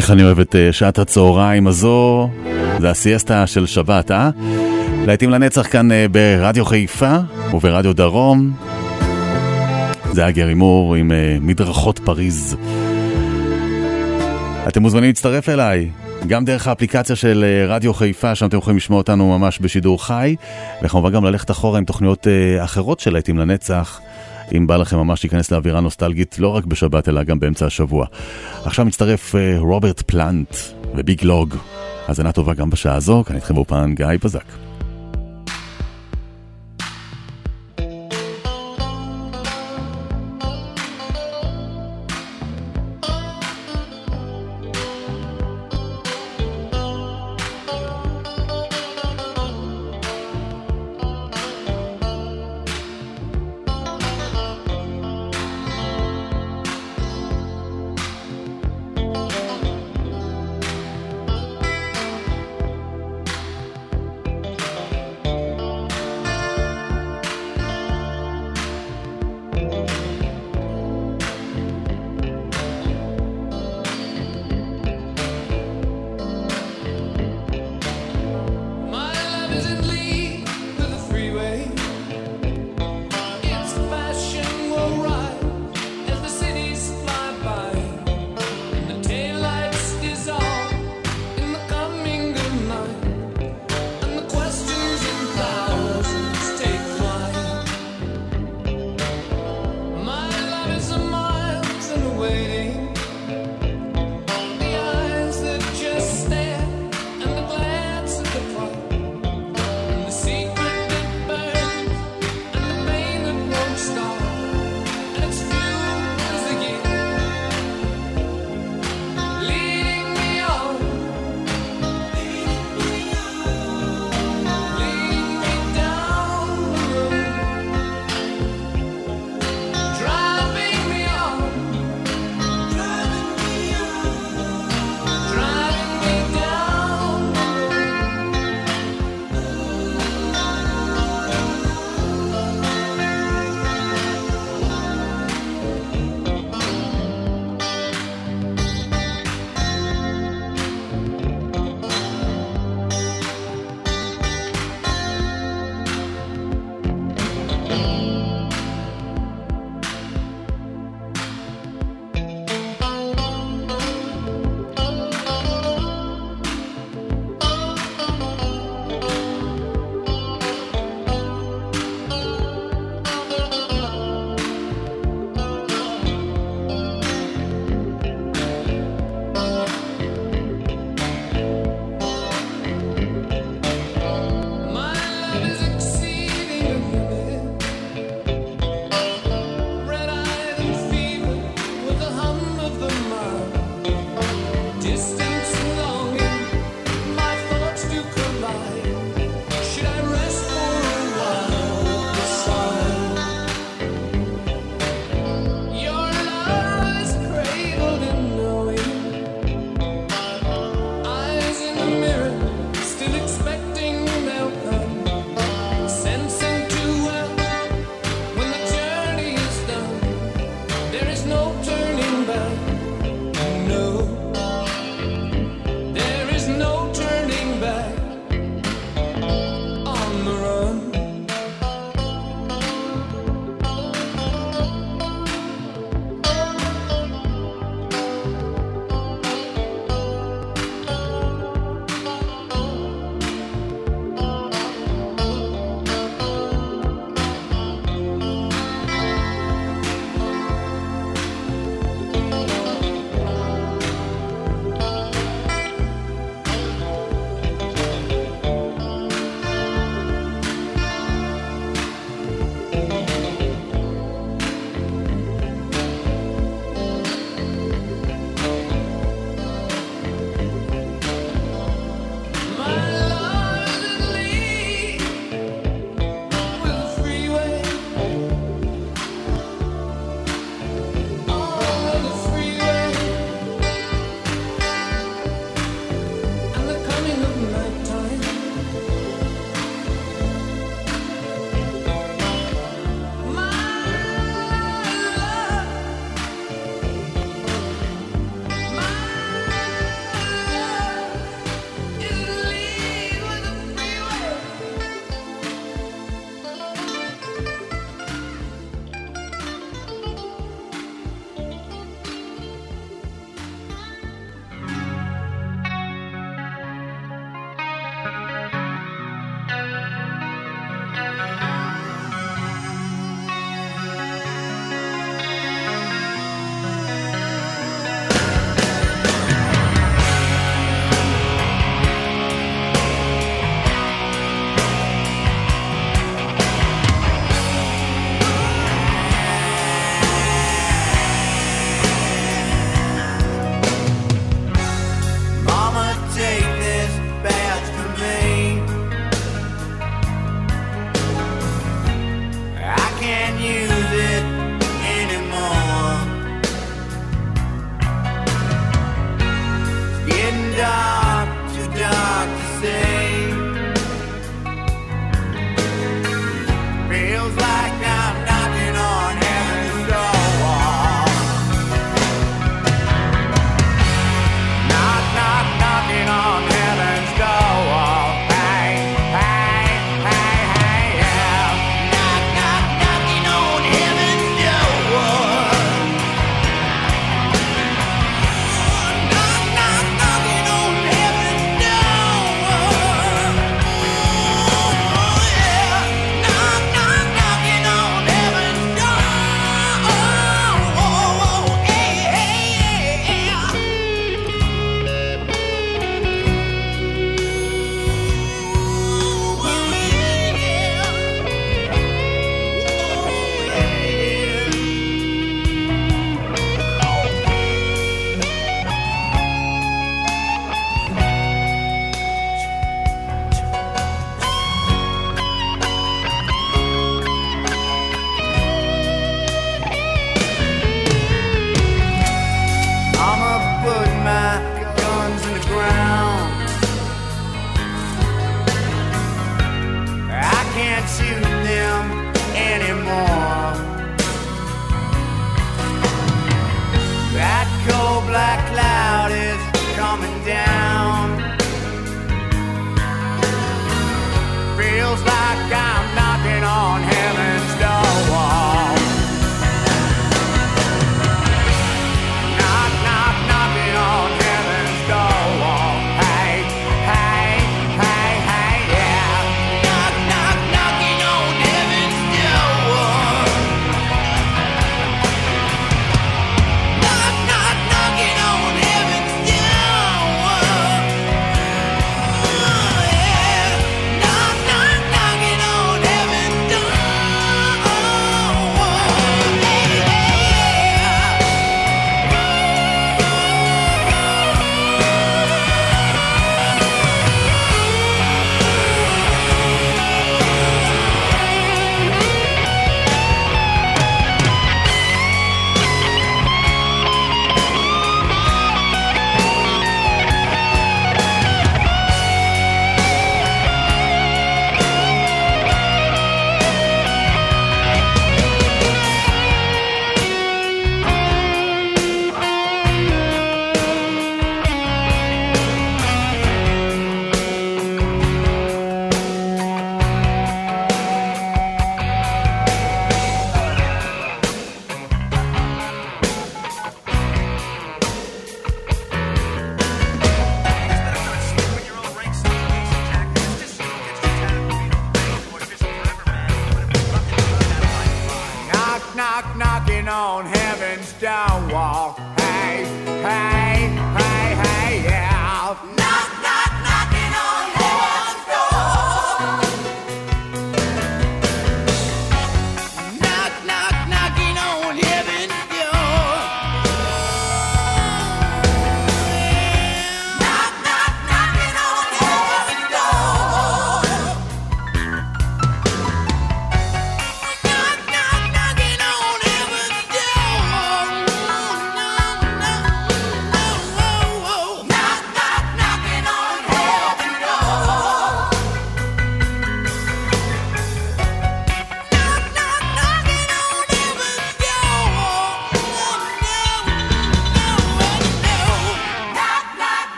איך אני אוהב את אה, שעת הצהריים הזו, זה הסיאסטה של שבת, אה? להיטים לנצח כאן אה, ברדיו חיפה וברדיו דרום. זה היה גרי מור עם אה, מדרכות פריז. אתם מוזמנים להצטרף אליי, גם דרך האפליקציה של רדיו חיפה, שם אתם יכולים לשמוע אותנו ממש בשידור חי, וכמובן גם ללכת אחורה עם תוכניות אחרות של להיטים לנצח. אם בא לכם ממש להיכנס לאווירה נוסטלגית, לא רק בשבת אלא גם באמצע השבוע. עכשיו מצטרף אה, רוברט פלנט וביג לוג. האזנה טובה גם בשעה הזו, כאן איתכם באופן גיא בזק.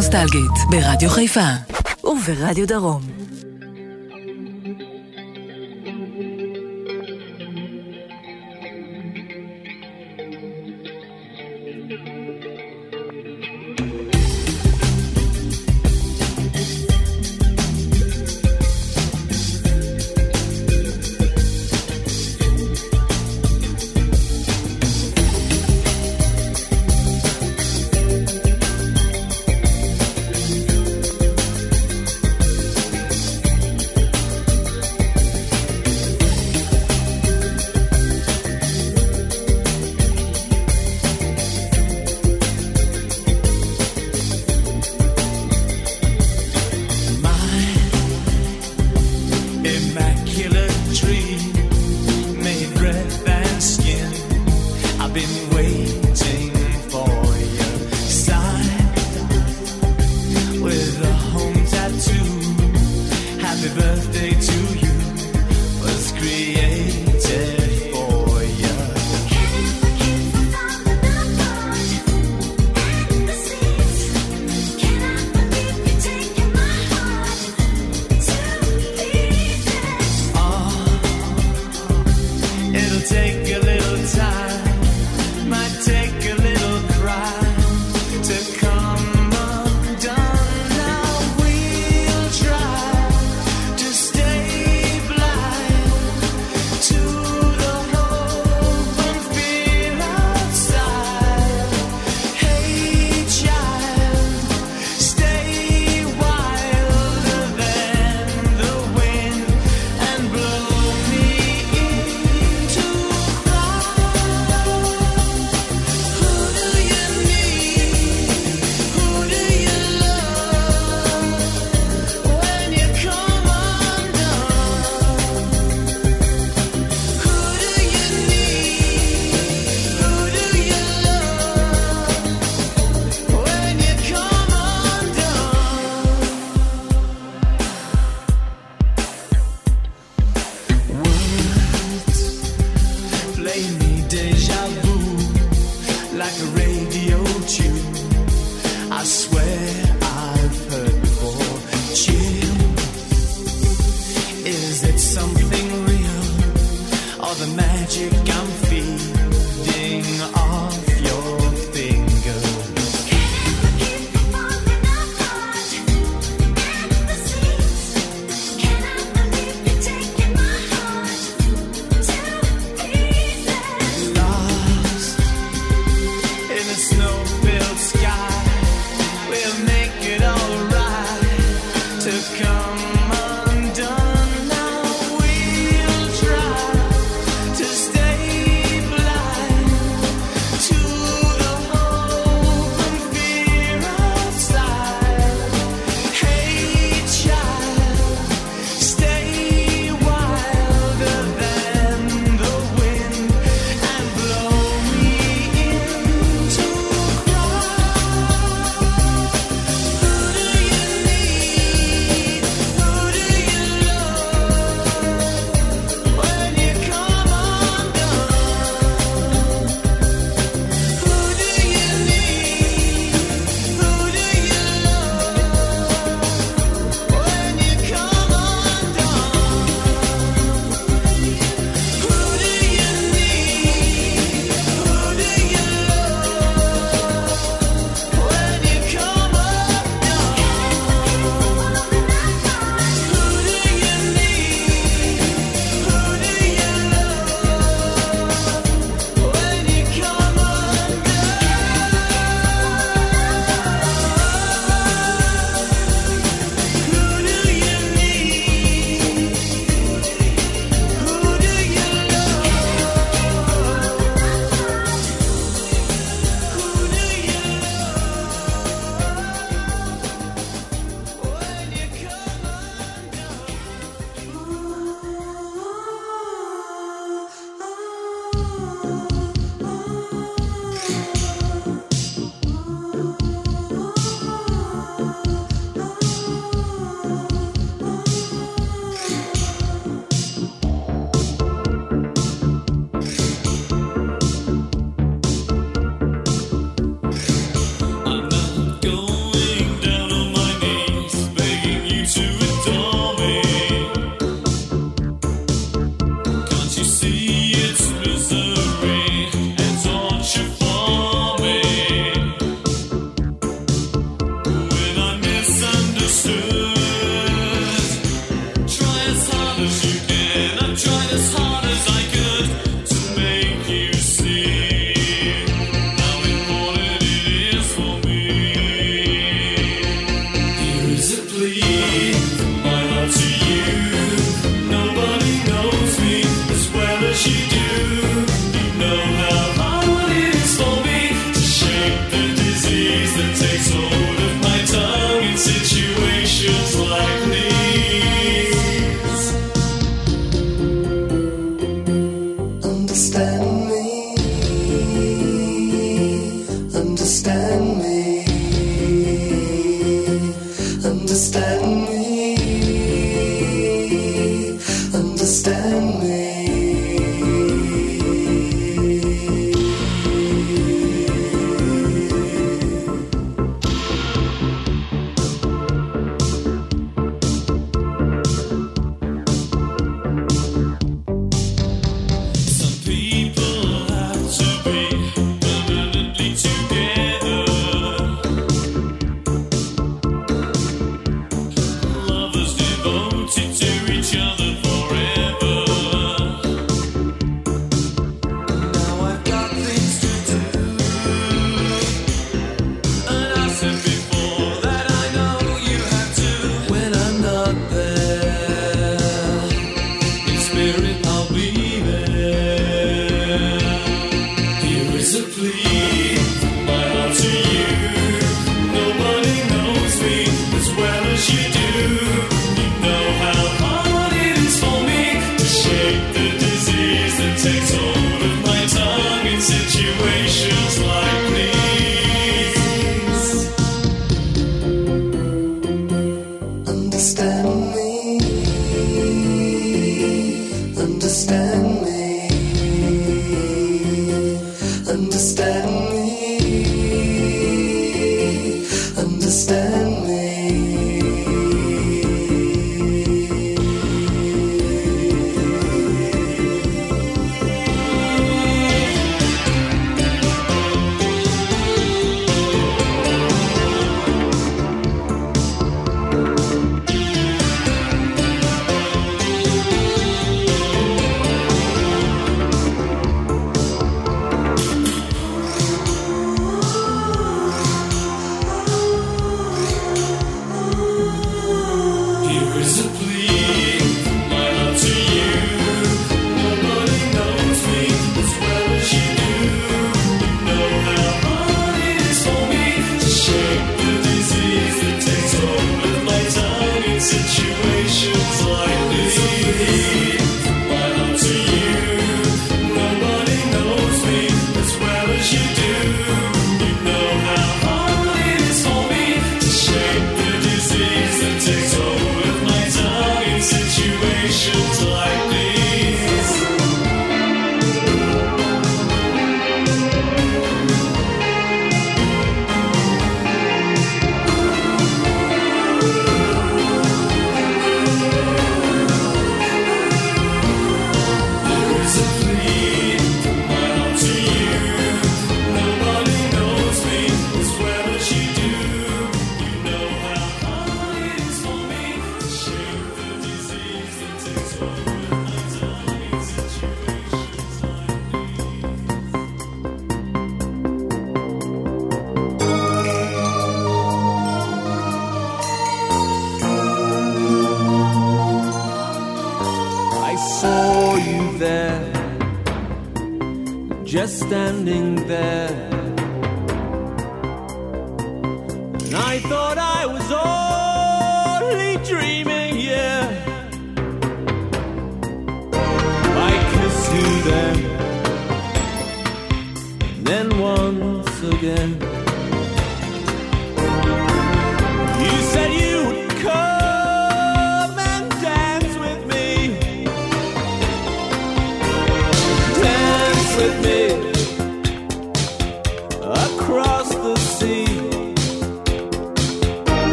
נוסטלגית, ברדיו חיפה וברדיו דרום.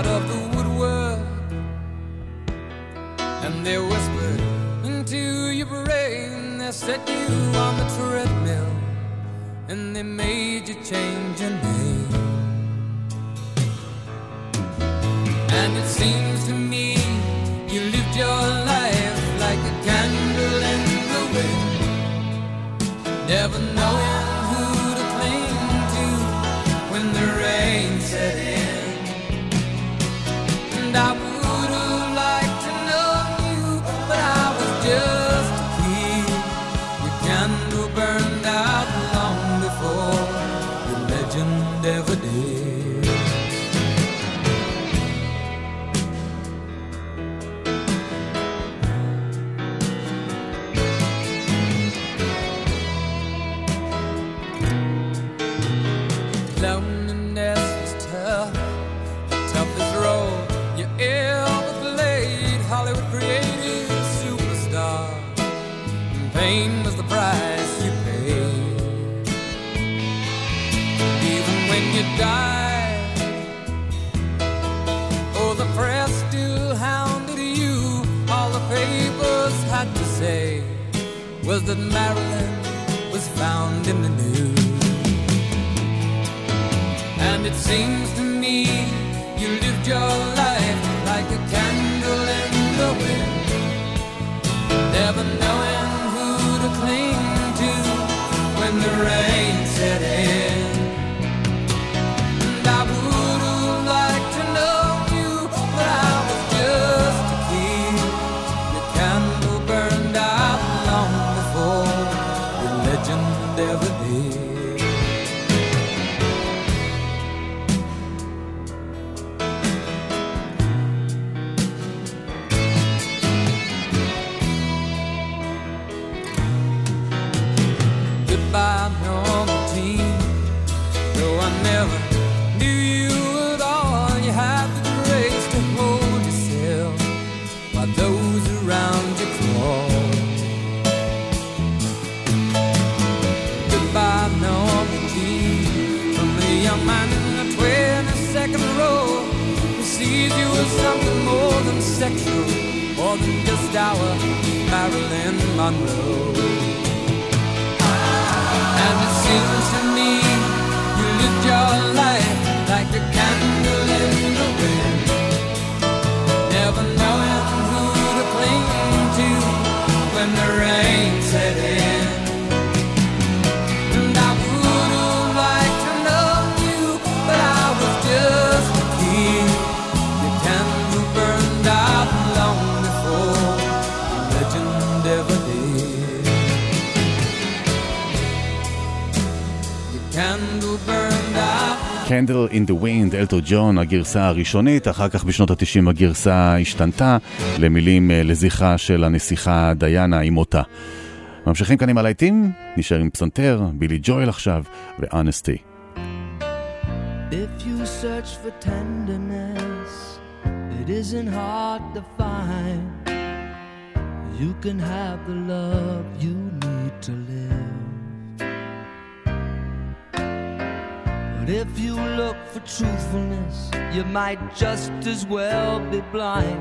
out of the woodwork And they whispered into your brain They set you on the treadmill And they made you change your name. And it seemed ג'ון, הגרסה הראשונית, אחר כך בשנות ה-90 הגרסה השתנתה למילים אה, לזכרה של הנסיכה דיאנה עם מותה. ממשיכים כאן עם הלהיטים, נשאר עם פסנתר, בילי ג'ויל עכשיו, ואנסטי. If you search for tenderness, it isn't hard to find. You can have the love you need to live. if you look for truthfulness, you might just as well be blind.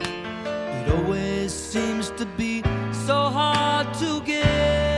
It always seems to be so hard to get.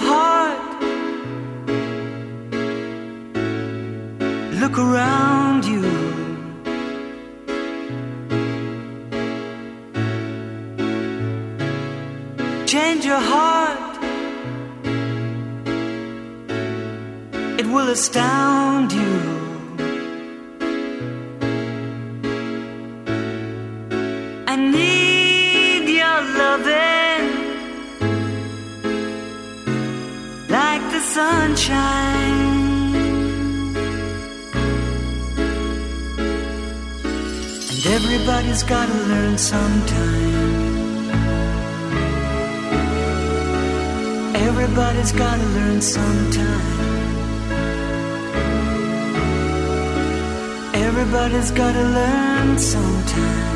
heart. has got to learn sometime. Everybody's got to learn sometime. Everybody's got to learn sometime.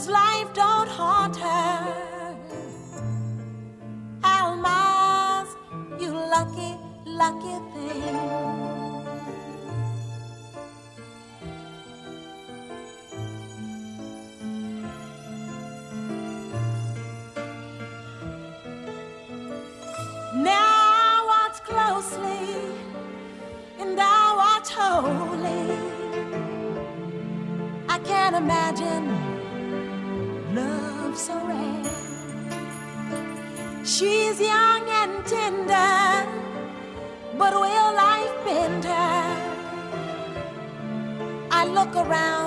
Cause life don't haunt her. Almaz, you lucky, lucky thing. Around,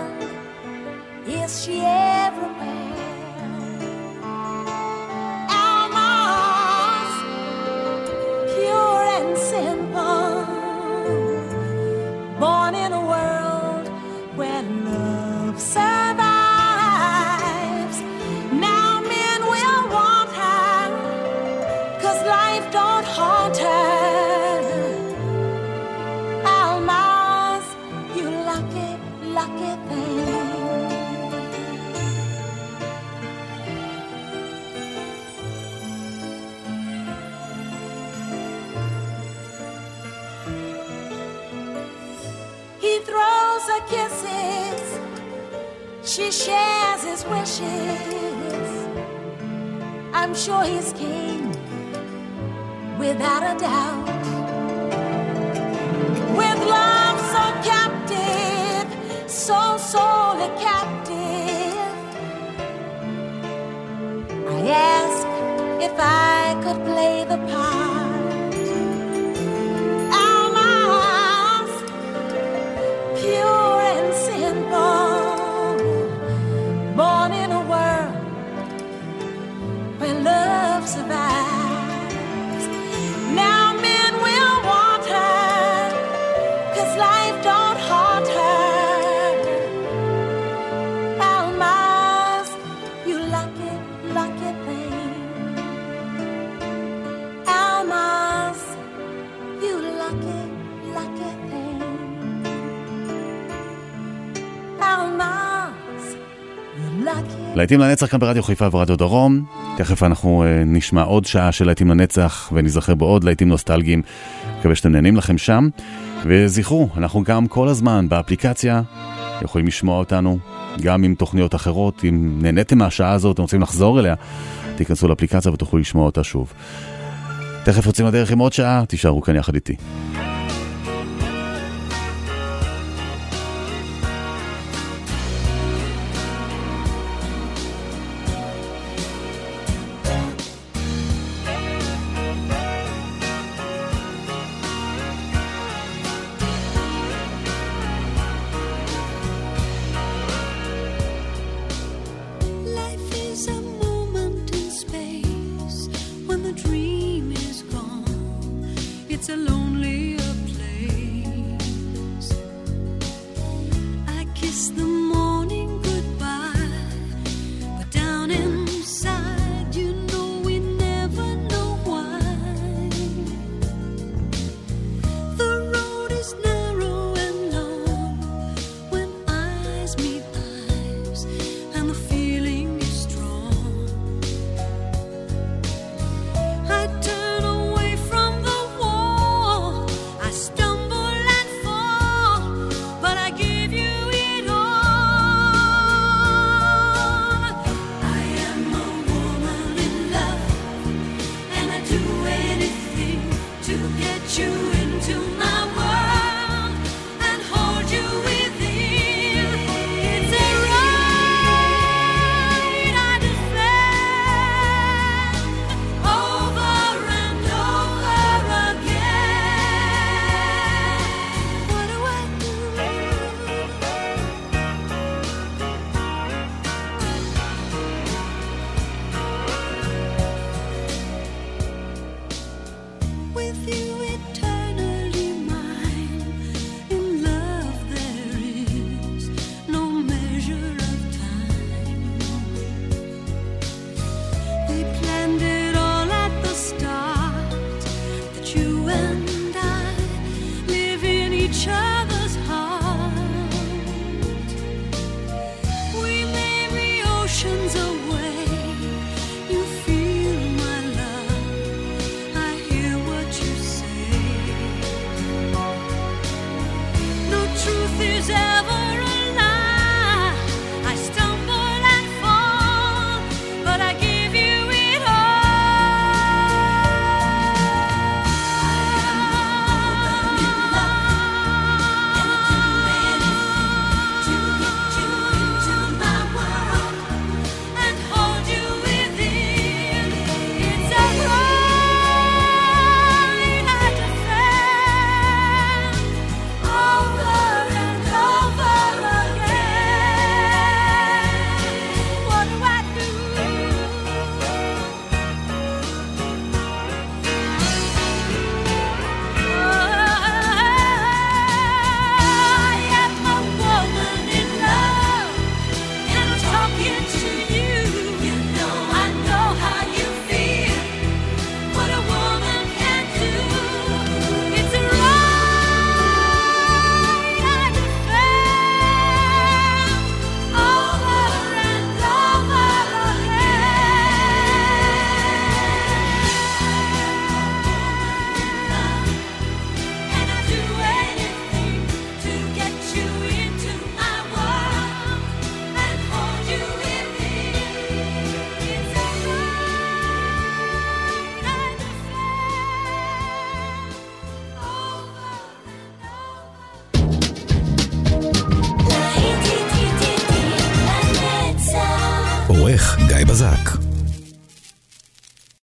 להיטים לנצח כאן ברדיו חיפה ורדיו דרום. תכף אנחנו אה, נשמע עוד שעה של להיטים לנצח ונזכר בעוד להיטים נוסטלגיים. מקווה שאתם נהנים לכם שם. וזכרו, אנחנו גם כל הזמן באפליקציה, יכולים לשמוע אותנו גם עם תוכניות אחרות. אם נהניתם מהשעה הזאת, אתם רוצים לחזור אליה, תיכנסו לאפליקציה ותוכלו לשמוע אותה שוב. תכף יוצאים לדרך עם עוד שעה, תישארו כאן יחד איתי.